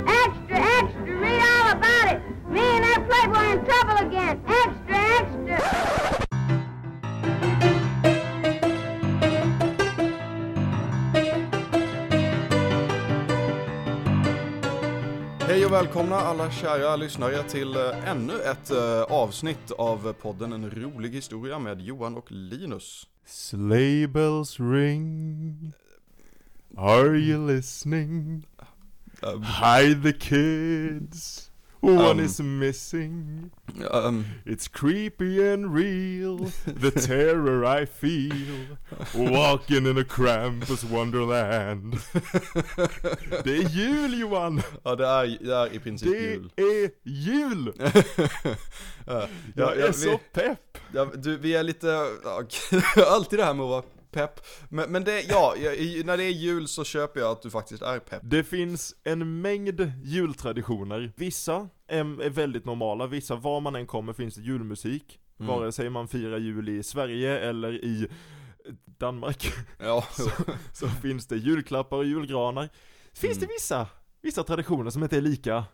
Extra, extra, read all about it. Me and that playboy in trouble again. Extra, extra. Hej och välkomna alla kära lyssnare till eh, ännu ett eh, avsnitt av podden En rolig historia med Johan och Linus. Sleigh bells ring. Are you listening? Um, Hide the kids. One Um. is missing. um, It's creepy and real. The terror I feel. Walking in a Krampus wonderland. Det är jul Johan! ja, det är, det är i princip Det jul. är jul! ja, Jag ja, är så vi, pepp! ja, du, vi är lite, ja, alltid det här med att vara pepp. Men, men det, ja, när det är jul så köper jag att du faktiskt är pepp. Det finns en mängd jultraditioner. Vissa är, väldigt normala, vissa var man än kommer finns det julmusik. Mm. Vare sig man firar jul i Sverige eller i Danmark Ja, så, så finns det julklappar och julgranar. Finns det Mm. vissa, vissa traditioner som inte är lika,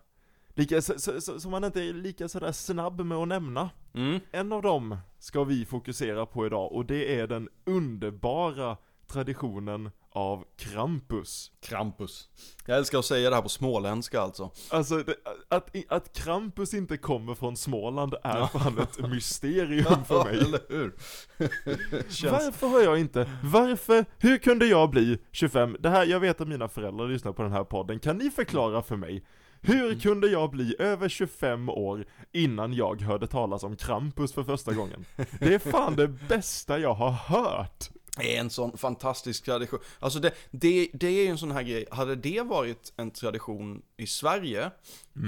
lika som man inte är lika sådär snabb med att nämna. mm. En av dem ska vi fokusera på idag och det är den underbara traditionen av Krampus. Krampus. Jag älskar att säga det här på småländska alltså. Alltså, det, att, att Krampus inte kommer från Småland är Ja. fan ett mysterium för mig. eller hur? Känns... Varför har jag inte, varför, hur kunde jag bli 25? Det här, jag vet att mina föräldrar lyssnar på den här podden, kan ni förklara för mig? Hur Mm. kunde jag bli över 25 år innan jag hörde talas om Krampus för första gången? Det är fan det bästa jag har hört! Det är en sån fantastisk tradition. Alltså det, det, det är ju en sån här grej, hade det varit en tradition i Sverige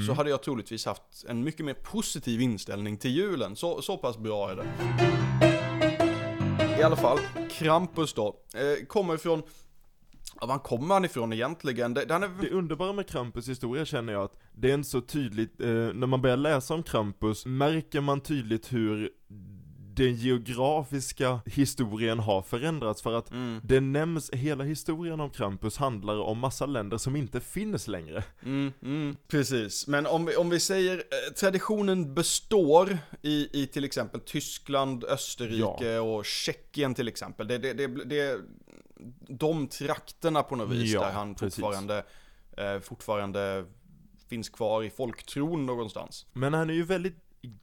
så hade jag troligtvis haft en mycket mer positiv inställning till julen. Så, så pass bra är det. I alla fall, Krampus då, eh, kommer ifrån, ja var kommer han ifrån egentligen? Det, är, Det underbara med Krampus historia känner jag att det är inte så tydligt, eh, när man börjar läsa om Krampus märker man tydligt hur den geografiska historien har förändrats för att mm, det nämns, hela historien om Krampus handlar om massa länder som inte finns längre. mm, mm, precis. Men om vi, om vi säger, eh, traditionen består i, i till exempel Tyskland, Österrike och Tjeckien till exempel. Det, det, det, det, de trakterna på något vis Ja, där han precis. fortfarande, eh, fortfarande finns kvar i folktron någonstans. Men han är ju väldigt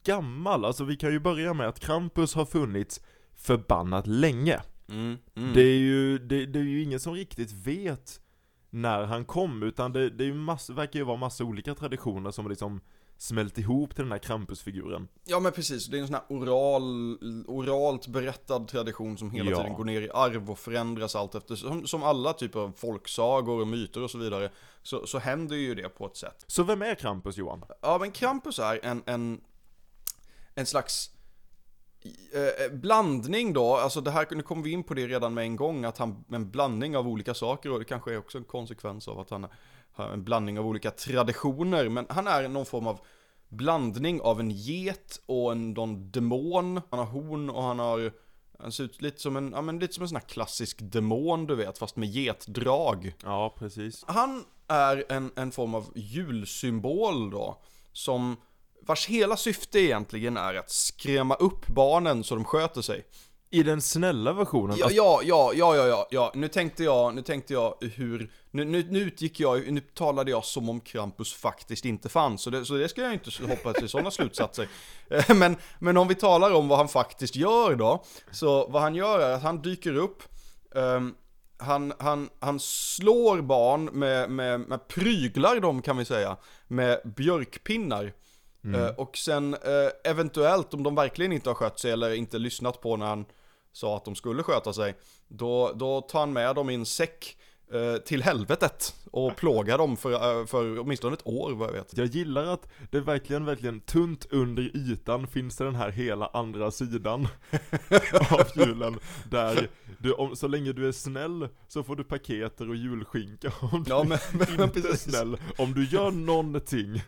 gammal, alltså vi kan ju börja med att Krampus har funnits förbannat länge. Mm, mm. Det är ju, det, det är ju ingen som riktigt vet när han kom, utan det, det är ju massa, verkar ju vara massa olika traditioner som liksom smält ihop till den här Krampusfiguren. Ja men precis, det är en sån här oral, oralt berättad tradition som hela Ja. tiden går ner i arv och förändras allt efter, som, som alla typer av folksagor och myter och så vidare, så, så händer ju det på ett sätt. Så vem är Krampus Johan? Ja men Krampus är en, en, en slags eh, blandning då, alltså det här, nu kommer vi in på det redan med en gång, att han, en blandning av olika saker och det kanske är också en konsekvens av att han har en blandning av olika traditioner, men han är någon form av blandning av en get och en någon demon. Han har horn och han har, han ser ut lite som en, ja men lite som en sån här klassisk demon du vet, fast med getdrag. Ja, precis. Han är en, en form av julsymbol då, som vars hela syfte egentligen är att skrämma upp barnen så de sköter sig. I den snälla versionen, Ja, ja, ja, ja, ja, ja, nu tänkte jag, nu tänkte jag hur, nu, nu, nu utgick jag, nu talade jag som om Krampus faktiskt inte fanns, så det, så det ska jag inte hoppa till sådana slutsatser. Eh, Men, men om vi talar om vad han faktiskt gör då, så vad han gör är att han dyker upp, ehm, han, han, han slår barn med, med, med pryglar dem kan vi säga, med björkpinnar. Eh, och sen eh, eventuellt om de verkligen inte har skött sig eller inte lyssnat på när han sa att de skulle sköta sig, då, då tar han med dem i en säck till helvetet och plågar dem för, eh, för åtminstone ett år vad jag vet. Jag gillar att det verkligen, verkligen tunt under ytan finns det den här hela andra sidan av julen Där du, om, så länge du är snäll så får du paketer och julskinka Om du Ja, men- men- men inte är precis. snäll, om du gör någonting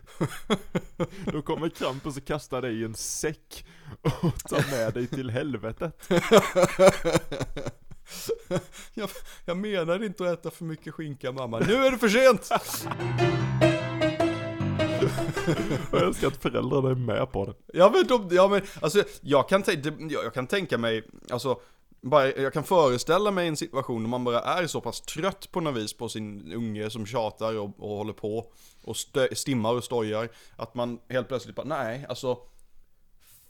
Då kommer Krampus och kastar dig i en säck och tar med dig till helvetet jag, jag menar inte att äta för mycket skinka mamma, nu är det för sent! Jag älskar att föräldrarna är med på det. Ja men, de, ja, men alltså, jag, kan tänka, jag, jag kan tänka mig, alltså, bara, jag kan föreställa mig en situation där man bara är så pass trött på något vis på sin unge som tjatar och, och håller på och stö, stimmar och stojar. Att man helt plötsligt bara, nej, alltså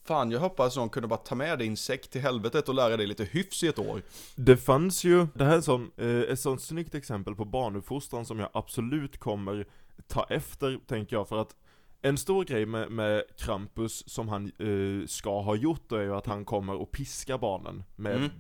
Fan, jag hoppas någon kunde bara ta med din säck till helvetet och lära dig lite hyfs i ett år. Det fanns ju, det här är sån, eh, ett sånt snyggt exempel på barnuppfostran som jag absolut kommer ta efter, tänker jag, för att en stor grej med, med Krampus som han eh, ska ha gjort då är ju att han kommer och piska barnen med Mm.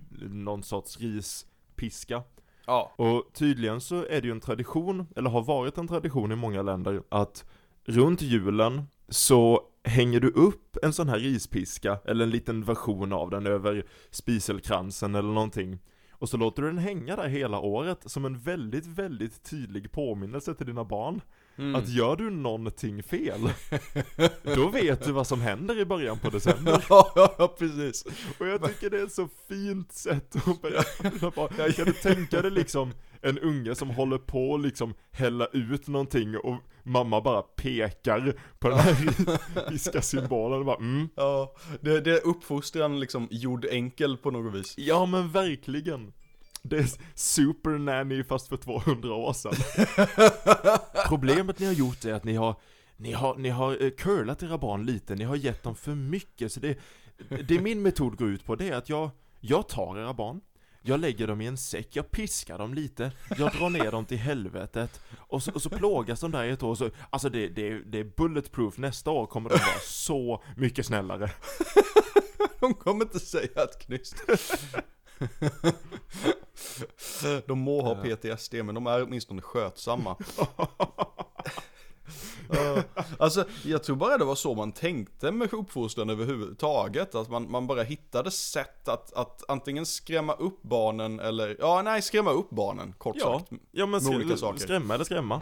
någon sorts rispiska. Ja. Och tydligen så är det ju en tradition, eller har varit en tradition i många länder, att runt julen så hänger du upp en sån här rispiska, eller en liten version av den över spiselkransen eller någonting. Och så låter du den hänga där hela året som en väldigt, väldigt tydlig påminnelse till dina barn. Mm. Att gör du någonting fel, då vet du vad som händer i början på december. ja, precis. Och jag tycker det är ett så fint sätt att berätta Kan du tänka dig liksom en unge som håller på och liksom hälla ut någonting och mamma bara pekar på den här riska symbolen och bara mm. Ja, det, det är uppfostran liksom gjord enkel på något vis. Ja men verkligen. Det är super nanny fast för 200 år sedan. Problemet ni har gjort är att ni har ni har, ni har eh, curlat era barn lite, ni har gett dem för mycket. Så det Det min metod går ut på det är att jag Jag tar era barn. Jag lägger dem i en säck, jag piskar dem lite. Jag drar ner dem till helvetet. Och så, och så plågas de där i ett år. Så Alltså det, det, det är bulletproof, nästa år kommer de vara så mycket snällare. De kommer inte säga ett knyst. De må ha PTSD, men de är åtminstone skötsamma. Alltså, jag tror bara det var så man tänkte med uppfostran överhuvudtaget. Att man, man bara hittade sätt att, att antingen skrämma upp barnen eller, ja nej, skrämma upp barnen, kort Ja, sagt. ja men saker. skrämma eller skrämma.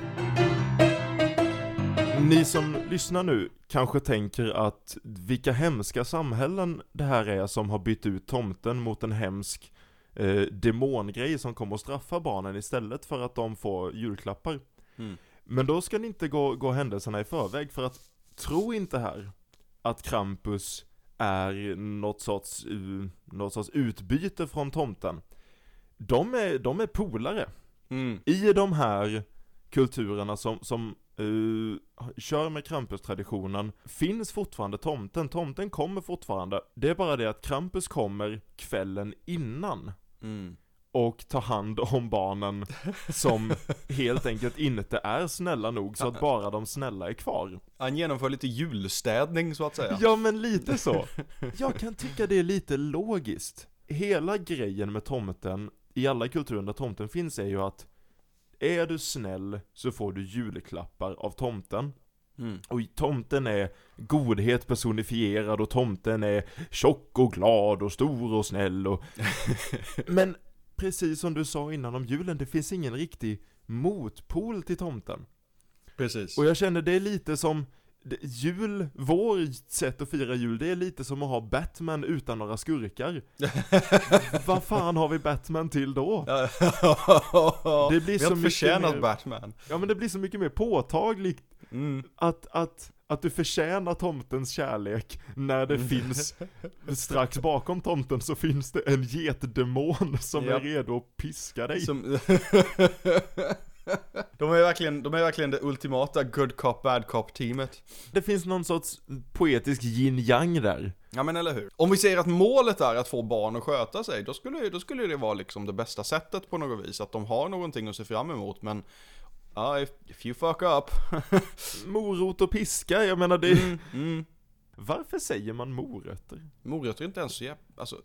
Ni som lyssnar nu kanske tänker att vilka hemska samhällen det här är som har bytt ut tomten mot en hemsk eh, demongrej som kommer att straffa barnen istället för att de får julklappar. Mm. Men då ska ni inte gå, gå händelserna i förväg för att tro inte här att Krampus är något sorts, uh, något sorts utbyte från tomten. De är, de är polare. Mm. I de här kulturerna som, som eh, kör med Krampus-traditionen finns fortfarande tomten. Tomten kommer fortfarande. Det är bara det att Krampus kommer kvällen innan Mm. och tar hand om barnen som helt enkelt inte är snälla nog så att bara de snälla är kvar. Han genomför lite julstädning så att säga. Ja men lite så. Jag kan tycka det är lite logiskt. Hela grejen med tomten, i alla kulturer där tomten finns är ju att är du snäll så får du julklappar av tomten. Mm. Och tomten är godhet personifierad och tomten är tjock och glad och stor och snäll och... Men precis som du sa innan om julen, det finns ingen riktig motpol till tomten. Precis. Och jag känner det är lite som Jul, vår sätt att fira jul, det är lite som att ha Batman utan några skurkar. Vad fan har vi Batman till då? Det blir Vi så har inte mycket förtjänat mer- Batman. Ja men det blir så mycket mer påtagligt Mm. att, att, att du förtjänar tomtens kärlek när det finns strax bakom tomten så finns det en getdemon som Ja. är redo att piska dig. Som... de, är verkligen, de är verkligen det ultimata good cop bad cop teamet. Det finns någon sorts poetisk yin-yang där. Ja men eller hur. Om vi säger att målet är att få barn att sköta sig, då skulle, då skulle det vara liksom det bästa sättet på något vis. Att de har någonting att se fram emot, men ja, if, if you fuck up. Morot och piska, jag menar det... Mm, mm. Varför säger man morötter? Morötter är inte ens så jävla, alltså.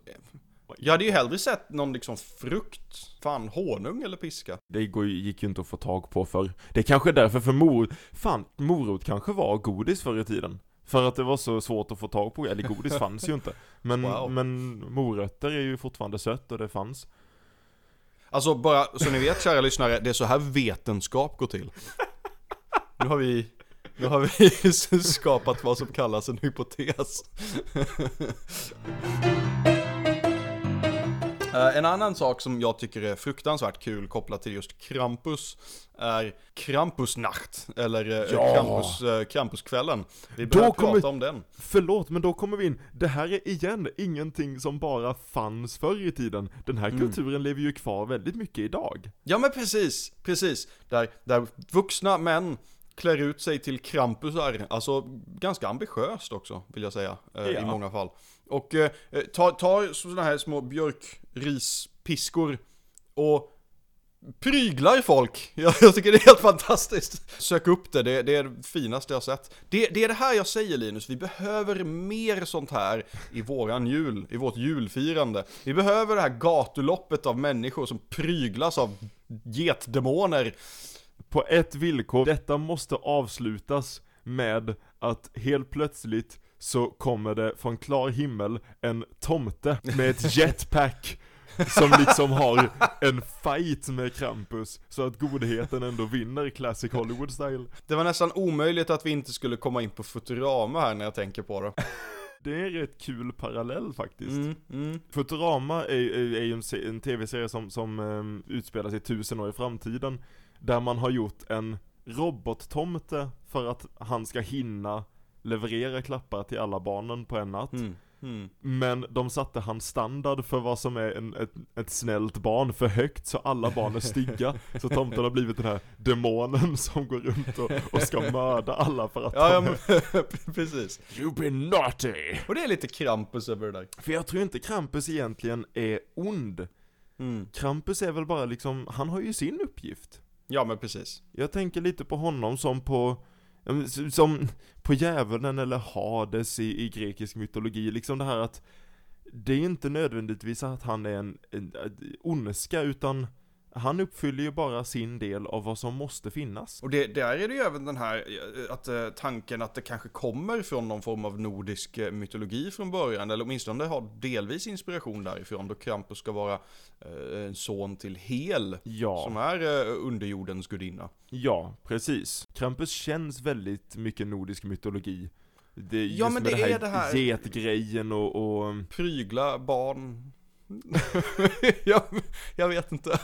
Jag hade ju hellre sett någon liksom frukt, fan honung eller piska. Det går, gick ju inte att få tag på för Det är kanske är därför för mor... Fan, morot kanske var godis förr i tiden. För att det var så svårt att få tag på, eller godis fanns ju inte. Men, Wow. men morötter är ju fortfarande sött och det fanns. Alltså bara så ni vet kära lyssnare, det är så här vetenskap går till. Nu har vi, nu har vi skapat vad som kallas en hypotes. Eh, en annan sak som jag tycker är fruktansvärt kul kopplat till just Krampus är Krampusnacht, eller eh, Ja. Krampus, eh, Krampuskvällen. Vi behöver kommer- prata om den. Förlåt, men då kommer vi in, det här är igen ingenting som bara fanns förr i tiden. Den här Mm. kulturen lever ju kvar väldigt mycket idag. Ja men precis, precis. Där, där vuxna män klär ut sig till Krampusar, alltså ganska ambitiöst också vill jag säga, eh, i Ja. många fall. Och eh, tar ta sådana här små björkrispiskor och pryglar folk. Jag, jag tycker det är helt fantastiskt. Sök upp det, det, det är det finaste jag har sett. Det, det är det här jag säger Linus, vi behöver mer sånt här i våran jul, i vårt julfirande. Vi behöver det här gatuloppet av människor som pryglas av getdemoner. På ett villkor, detta måste avslutas med att helt plötsligt så kommer det från klar himmel en tomte med ett jetpack som liksom har en fight med Krampus så att godheten ändå vinner classic Hollywood style. Det var nästan omöjligt att vi inte skulle komma in på Futurama här när jag tänker på det. Det är en rätt kul parallell faktiskt. Mm, mm. Futurama är, ju en, en tv-serie som, som um, utspelar sig tusen år i framtiden Där man har gjort en robottomte för att han ska hinna leverera klappar till alla barnen på en natt Mm. Mm. Men de satte hans standard för vad som är en, ett, ett snällt barn för högt så alla barn är stygga Så tomten har blivit den här demonen som går runt och, och ska mörda alla för att Ja, ja men, precis. You've been naughty! Och det är lite Krampus över det där. För jag tror inte Krampus egentligen är ond Mm. Krampus är väl bara liksom, han har ju sin uppgift. Ja men precis. Jag tänker lite på honom som på, som på djävulen eller Hades i, i grekisk mytologi, liksom det här att det är inte nödvändigtvis att han är en, en, en ondska, utan han uppfyller ju bara sin del av vad som måste finnas. Och det, där är det ju även den här eh, att, eh, tanken att det kanske kommer från någon form av nordisk eh, mytologi från början, eller åtminstone har delvis inspiration därifrån, då Krampus ska vara en son till Hel, Ja, som är underjordens gudinna. ja, precis. Krampus känns väldigt mycket nordisk mytologi. Det, Ja, men med det är det här- getgrejen och, och Prygla barn. jag, jag vet inte.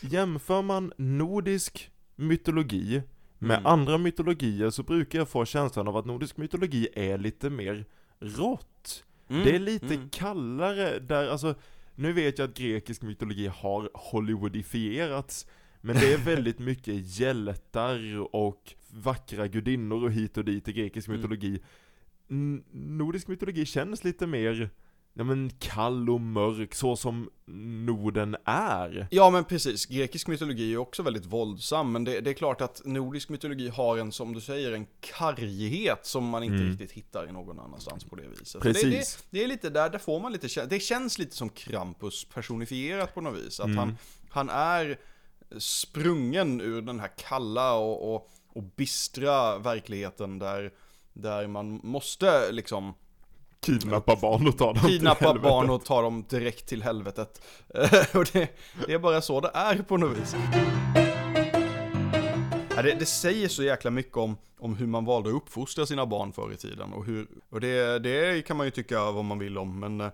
Jämför man nordisk mytologi med Mm. andra mytologier så brukar jag få känslan av att nordisk mytologi är lite mer rått. Det är lite mm. kallare där, alltså nu vet jag att grekisk mytologi har Hollywoodifierats men det är väldigt mycket hjältar och vackra gudinnor och hit och dit i grekisk Mm. mytologi. Nordisk mytologi känns lite mer, ja men kall och mörk så som Norden är. Ja men precis, grekisk mytologi är också väldigt våldsam, men det, det är klart att nordisk mytologi har en, som du säger, en karghet som man inte Mm. riktigt hittar i någon annanstans på det viset. Precis. Det, det, det är lite där, där får man lite, det känns lite som Krampus personifierat på något vis. Att Mm. han, han är sprungen ur den här kalla och, och, och bistra verkligheten där, där man måste liksom Kidnappa barn och ta dem till kidnappa helvetet. barn och ta dem direkt till helvetet. Eh, och det, det är bara så det är på något vis. Ja, det, det säger så jäkla mycket om, om hur man valde att uppfostra sina barn förr i tiden. Och, hur, och det, det kan man ju tycka vad man vill om, men eh,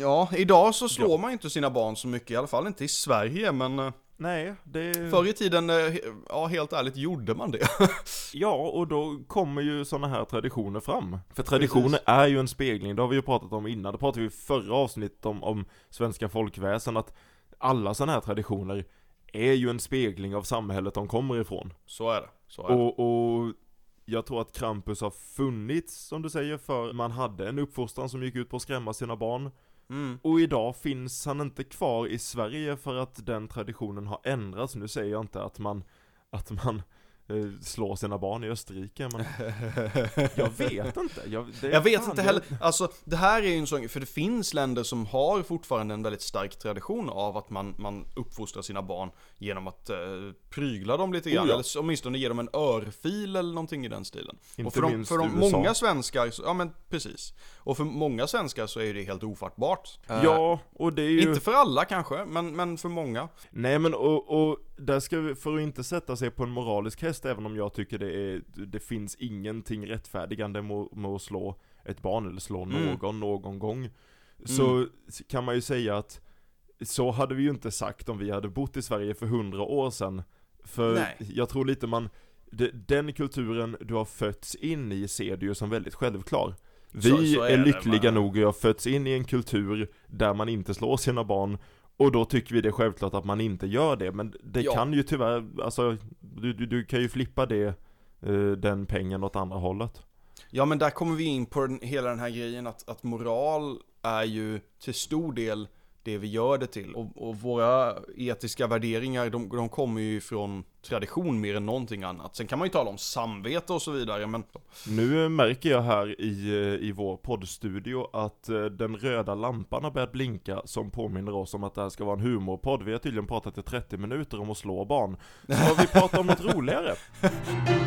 Ja, idag så slår Ja. man inte sina barn så mycket, i alla fall inte i Sverige, men eh, Nej, det... förr i tiden, eh, ja helt ärligt, gjorde man det. Ja, och då kommer ju sådana här traditioner fram. För traditioner Precis. är ju en spegling, det har vi ju pratat om innan. Det pratade vi i förra avsnittet om, om svenska folkväsen, att alla sådana här traditioner är ju en spegling av samhället de kommer ifrån. Så är det, så är det. Och, och jag tror att Krampus har funnits, som du säger, för man hade en uppfostran som gick ut på att skrämma sina barn. Mm. Och idag finns han inte kvar i Sverige för att den traditionen har ändrats. Nu säger jag inte att man, att man eh, slår sina barn i Österrike, men jag vet inte. Jag, Jag vet inte heller, alltså det här är ju en sån, för det finns länder som har fortfarande en väldigt stark tradition av att man, man uppfostrar sina barn genom att eh, prygla dem lite grann, Oh ja. eller åtminstone ge dem en örfil eller någonting i den stilen. Inte och för de, minst för de USA. många svenskar, ja men precis. Och för många svenskar så är det helt ofattbart. Eh, Ja, och det är ju... Inte för alla kanske, men, men för många. Nej men och, och där ska vi, för att inte sätta sig på en moralisk häst, även om jag tycker det är, det finns ingenting rättfärdigande med, att slå ett barn eller slå Mm. någon någon gång. så kan man ju säga att så hade vi ju inte sagt om vi hade bott i Sverige för hundra år sedan. För Nej. jag tror lite man, de- den kulturen du har fötts in i ser du ju som väldigt självklar. Vi Så- så är är, det, lyckliga va? nog att ha fötts in i en kultur där man inte slår sina barn och då tycker vi det är självklart att man inte gör det, men det Ja. kan ju tyvärr, alltså du, du, du kan ju flippa det, eh, den pengen åt andra hållet. Ja men där kommer vi in på den, hela den här grejen att, att moral är ju till stor del det vi gör det till. Och, och våra etiska värderingar, de, de kommer ju från tradition mer än någonting annat. Sen kan man ju tala om samvete och så vidare, men Nu märker jag här i, eh, i vår poddstudio att eh, den röda lampan har börjat blinka som påminner oss om att det här ska vara en humorpodd. Vi har tydligen pratat i 30 minuter om att slå barn. Så vi pratat om något roligare.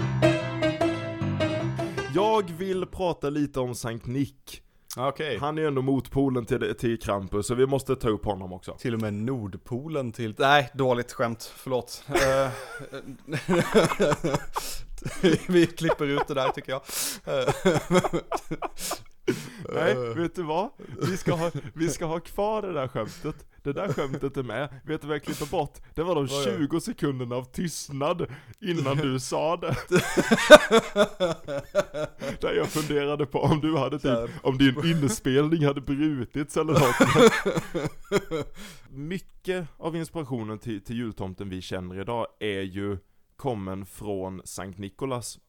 Jag vill prata lite om Sankt Nick. Okej. Han är ju ändå motpolen till, till Krampus, så vi måste ta upp honom också. Till och med Nordpolen till... Nej, dåligt skämt. Förlåt. Eh, vi klipper ut det där tycker jag. Eh, Nej, vet du vad? Vi ska, ha, vi ska ha kvar det där skämtet. Det där skämtet är med. Vet du vad jag klipper bort? Det var de Vad gör 20 sekunderna av tystnad innan du sa det. Där jag funderade på om du hade typ, om din inspelning hade brutits eller något. Mycket av inspirationen till, till jultomten vi känner idag är ju kommen från Sankt Nikolas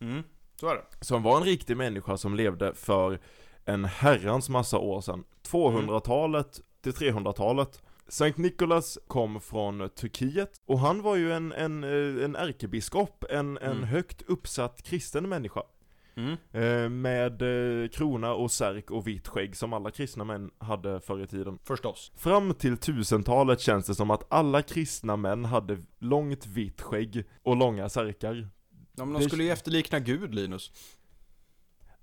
Mm, så är det. som var en riktig människa som levde för en herrans massa år sedan. 200-talet till 300-talet. Sankt Nikolas kom från Turkiet och han var ju en, en, eh, en ärkebiskop, en, en Mm. högt uppsatt kristen människa. Mm. Eh, med eh, krona och särk och vitt skägg som alla kristna män hade förr i tiden. Förstås. Fram till tusentalet känns det som att alla kristna män hade långt vitt skägg och långa särkar. Ja, men de skulle ju efterlikna Gud, Linus.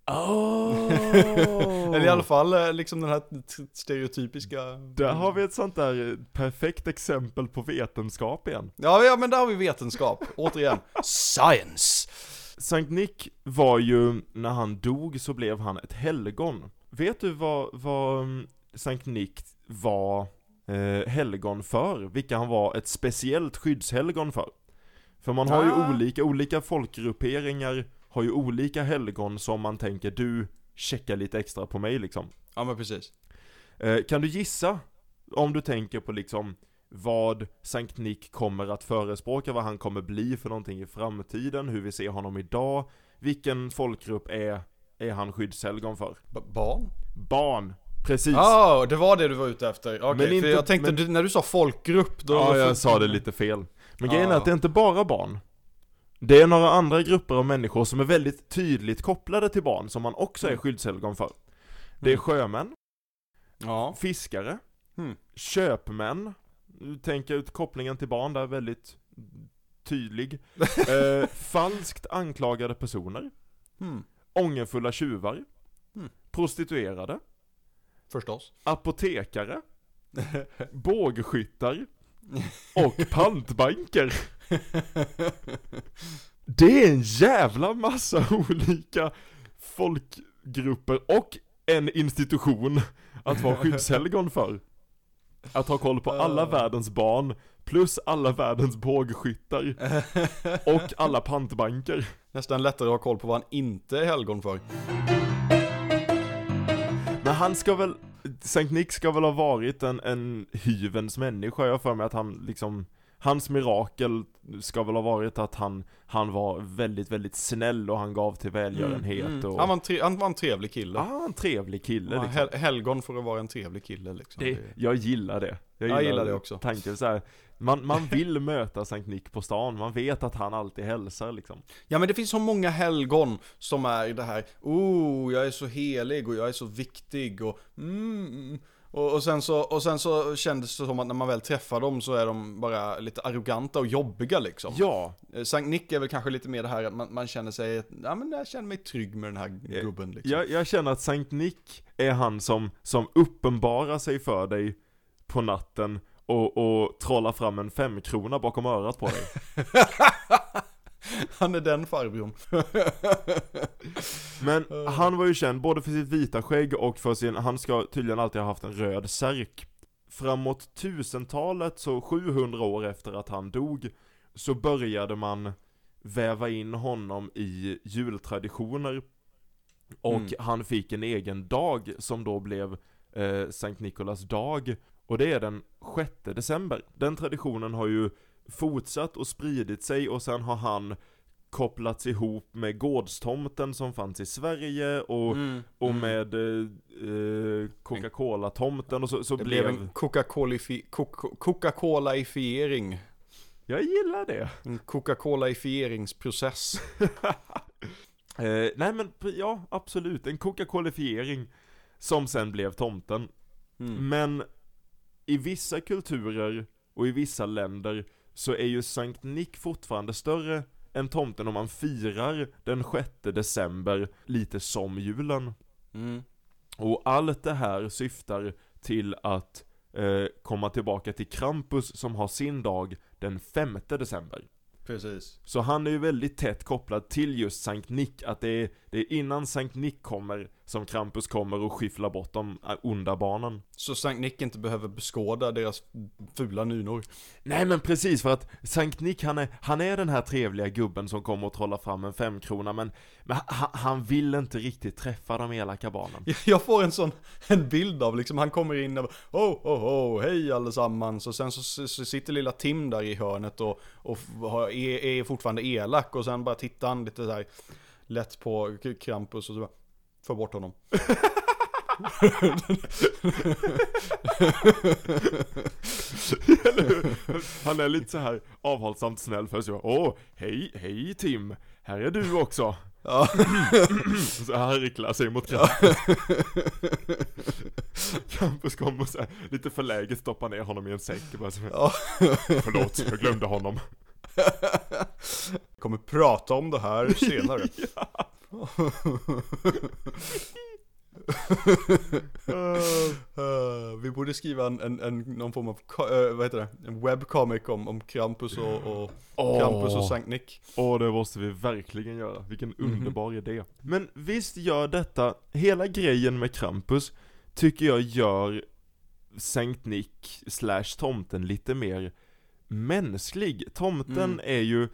Oh. Eller i alla fall eh, liksom den här stereotypiska... Där har vi ett sånt där eh, perfekt exempel på vetenskap igen. Ja, ja, men där har vi vetenskap. Återigen. Science! Sankt Nick var ju, när han dog så blev han ett helgon. Vet du vad, vad mm, Sankt Nick var eh, helgon för? Vilka han var ett speciellt skyddshelgon för? För man har ju Ah. olika, olika folkgrupperingar har ju olika helgon som man tänker du, checka lite extra på mig liksom. Ja, men precis. Eh, kan du gissa, om du tänker på liksom vad Sankt Nick kommer att förespråka, vad han kommer bli för någonting i framtiden, hur vi ser honom idag, vilken folkgrupp är, är han skyddshelgon för? B- barn? Barn! Precis! Ja, ah, det var det du var ute efter. Okej, Men för inte- jag tänkte, men- du, när du sa folkgrupp, då... ja, jag sa det lite fel. Men grejen är att det är inte bara barn. Det är några andra grupper av människor som är väldigt tydligt kopplade till barn, som man också är Mm. skyddshelgon för. Det är Mm. sjömän, Ja. fiskare, Mm. köpmän, tänker ut kopplingen till barn där väldigt tydlig. eh, falskt anklagade personer, Hmm. ångerfulla tjuvar, Mm. prostituerade, Förstås. apotekare, bågskyttar och pantbanker. Det är en jävla massa olika folkgrupper och en institution att vara skyddshelgon för. Att ha koll på alla Ah. världens barn, plus alla världens bågskyttar och alla pantbanker. Nästan lättare att ha koll på vad han inte är helgon för. Men han ska väl, Sankt Nick ska väl ha varit en, en hyvens människa, jag för mig att han liksom Hans mirakel ska väl ha varit att han, han var väldigt, väldigt snäll och han gav till välgörenhet Mm, mm. och Han, var en tre, han var en trevlig kille. Ja, han var en trevlig kille liksom. hel, helgon för att vara en trevlig kille liksom. det, Det- Jag gillar det Jag gillar det också. Tanken så här, man, man vill möta Sankt Nick på stan, man vet att han alltid hälsar liksom Ja men det finns så många helgon som är det här, oh jag är så helig och jag är så viktig och mm, och, och, sen så, och sen så kändes det som att när man väl träffar dem så är de bara lite arroganta och jobbiga liksom. Ja, Eh, Sankt Nick är väl kanske lite mer det här att man, man känner sig, ja men jag känner mig trygg med den här Eh, gubben liksom. jag, jag känner att Sankt Nick är han som, som uppenbarar sig för dig på natten och, och trollar fram en femkrona bakom örat på dig Han är den farbrorn. Men han var ju känd både för sitt vita skägg och för sin, han ska tydligen alltid ha haft en röd särk. Framåt 1000-talet, så 700 år efter att han dog, så började man väva in honom i jultraditioner. Och Mm. han fick en egen dag som då blev eh, Sankt Nikolas dag. Och det är den 6 december. Den traditionen har ju fortsatt och spridit sig och sen har han kopplats ihop med gårdstomten som fanns i Sverige och, Mm. och Mm. med eh, eh, Coca-Cola-tomten och så, så Det blev... en Coca-Cola-ifi- Coca- Coca-Cola-ifiering. Jag gillar det! En Coca-Cola-ifieringsprocess. Eh, nej men ja, absolut, en Coca-Colifiering som sen blev tomten. Mm. Men i vissa kulturer och i vissa länder så är ju Sankt Nick fortfarande större än tomten om man firar den 6 december lite som julen. Mm. Och allt det här syftar till att eh, komma tillbaka till Krampus som har sin dag den 5 december. Precis. Så han är ju väldigt tätt kopplad till just Sankt Nick, att det är, det är innan Sankt Nick kommer som Krampus kommer och skyfflar bort de äh, onda barnen. Så Sankt Nick inte behöver beskåda deras fula nynor. Nej men precis, för att Sankt Nick han är, han är den här trevliga gubben som kommer och trollar fram en femkrona men, men han, han vill inte riktigt träffa de elaka barnen. Jag får en sån, en bild av liksom, han kommer in och oh, oh, oh, hej allesammans. Och sen så, så sitter lilla Tim där i hörnet och, och har- är, är fortfarande elak. Och sen bara tittar han lite så här lätt på Krampus och så bara, få bort honom. Han är lite så här avhållsamt snäll först åh, hej, hej Tim, här är du också. Ja. Så han ricklar sig mot Krampus. Krampus kommer och så här, lite förläget stoppar ner honom i en säck och bara så här, Ja. Förlåt, jag glömde honom. Kommer prata om det här senare. Eh, vi borde skriva en, en, en, någon form av, eh, vad heter det, en webcomic om, om Krampus och, och Åh. Krampus och Sankt Nick. Åh, det måste vi verkligen göra. Vilken Mhm. underbar idé. Men visst gör detta, hela grejen med Krampus, tycker jag gör Sankt Nick slash tomten lite mer mänsklig. Tomten Mm. är ju,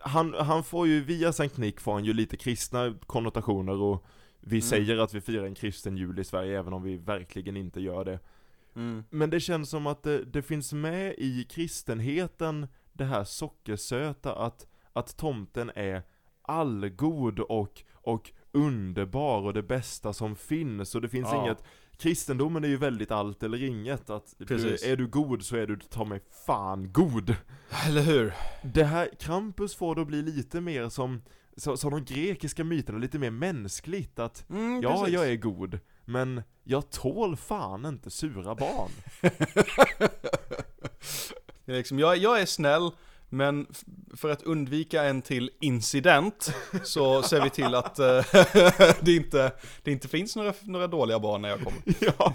han, han får ju, via Sankt Nick får han ju lite kristna konnotationer och vi Mm. säger att vi firar en kristen jul i Sverige även om vi verkligen inte gör det. Mm. Men det känns som att det, det finns med i kristenheten det här sockersöta att, att tomten är allgod och, och underbar och det bästa som finns och det finns Ja. inget Kristendomen är ju väldigt allt eller inget att du, är du god så är du ta mig fan god Eller hur? Det här, Krampus får då bli lite mer som, så, som de grekiska myterna, lite mer mänskligt att Mm, Ja, precis. jag är god, men jag tål fan inte sura barn Det är liksom, jag, jag är snäll, men för att undvika en till incident så ser vi till att eh, det, inte, det inte finns några, några dåliga barn när jag kommer. Ja.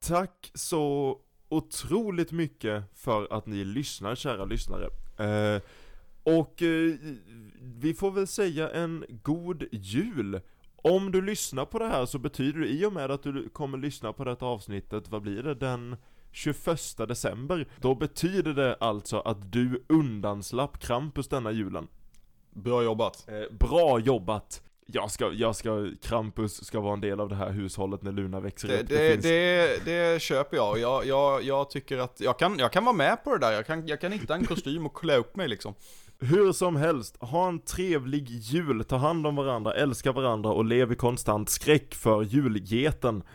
Tack så otroligt mycket för att ni lyssnar, kära lyssnare. Eh, och eh, vi får väl säga en god jul. Om du lyssnar på det här så betyder det, i och med att du kommer lyssna på detta avsnittet, vad blir det, den 21 december, då betyder det alltså att du undanslapp Krampus denna julen. Bra jobbat. Eh, bra jobbat! Jag ska, jag ska, Krampus ska vara en del av det här hushållet när Luna växer Det, upp. det, finns- det, det köper jag. Jag, jag. jag tycker att jag kan, jag kan vara med på det där. Jag kan, jag kan hitta en kostym och klä upp mig liksom. Hur som helst, ha en trevlig jul, ta hand om varandra, älska varandra och lev i konstant skräck för julgeten.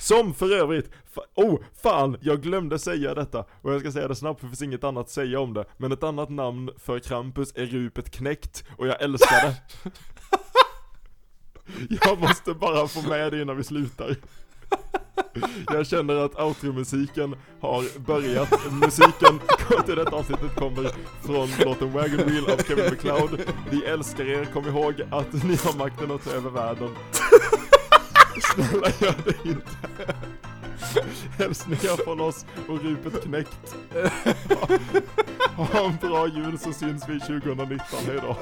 Som för övrigt, fa- oh fan, jag glömde säga detta och jag ska säga det snabbt för det finns inget annat att säga om det. Men ett annat namn för Krampus är Rupet Knäckt och jag älskar det. Jag måste bara få med det innan vi slutar. Jag känner att outro-musiken har börjat. Musiken till detta avsnittet kommer från låten Wagon Wheel av Kevin MacLeod. Vi älskar er, kom ihåg att ni har makten att ta över världen. Snälla gör det inte. Hälsningar från oss och Rupet Knäckt. Ha en bra jul så syns vi 2019, hejdå.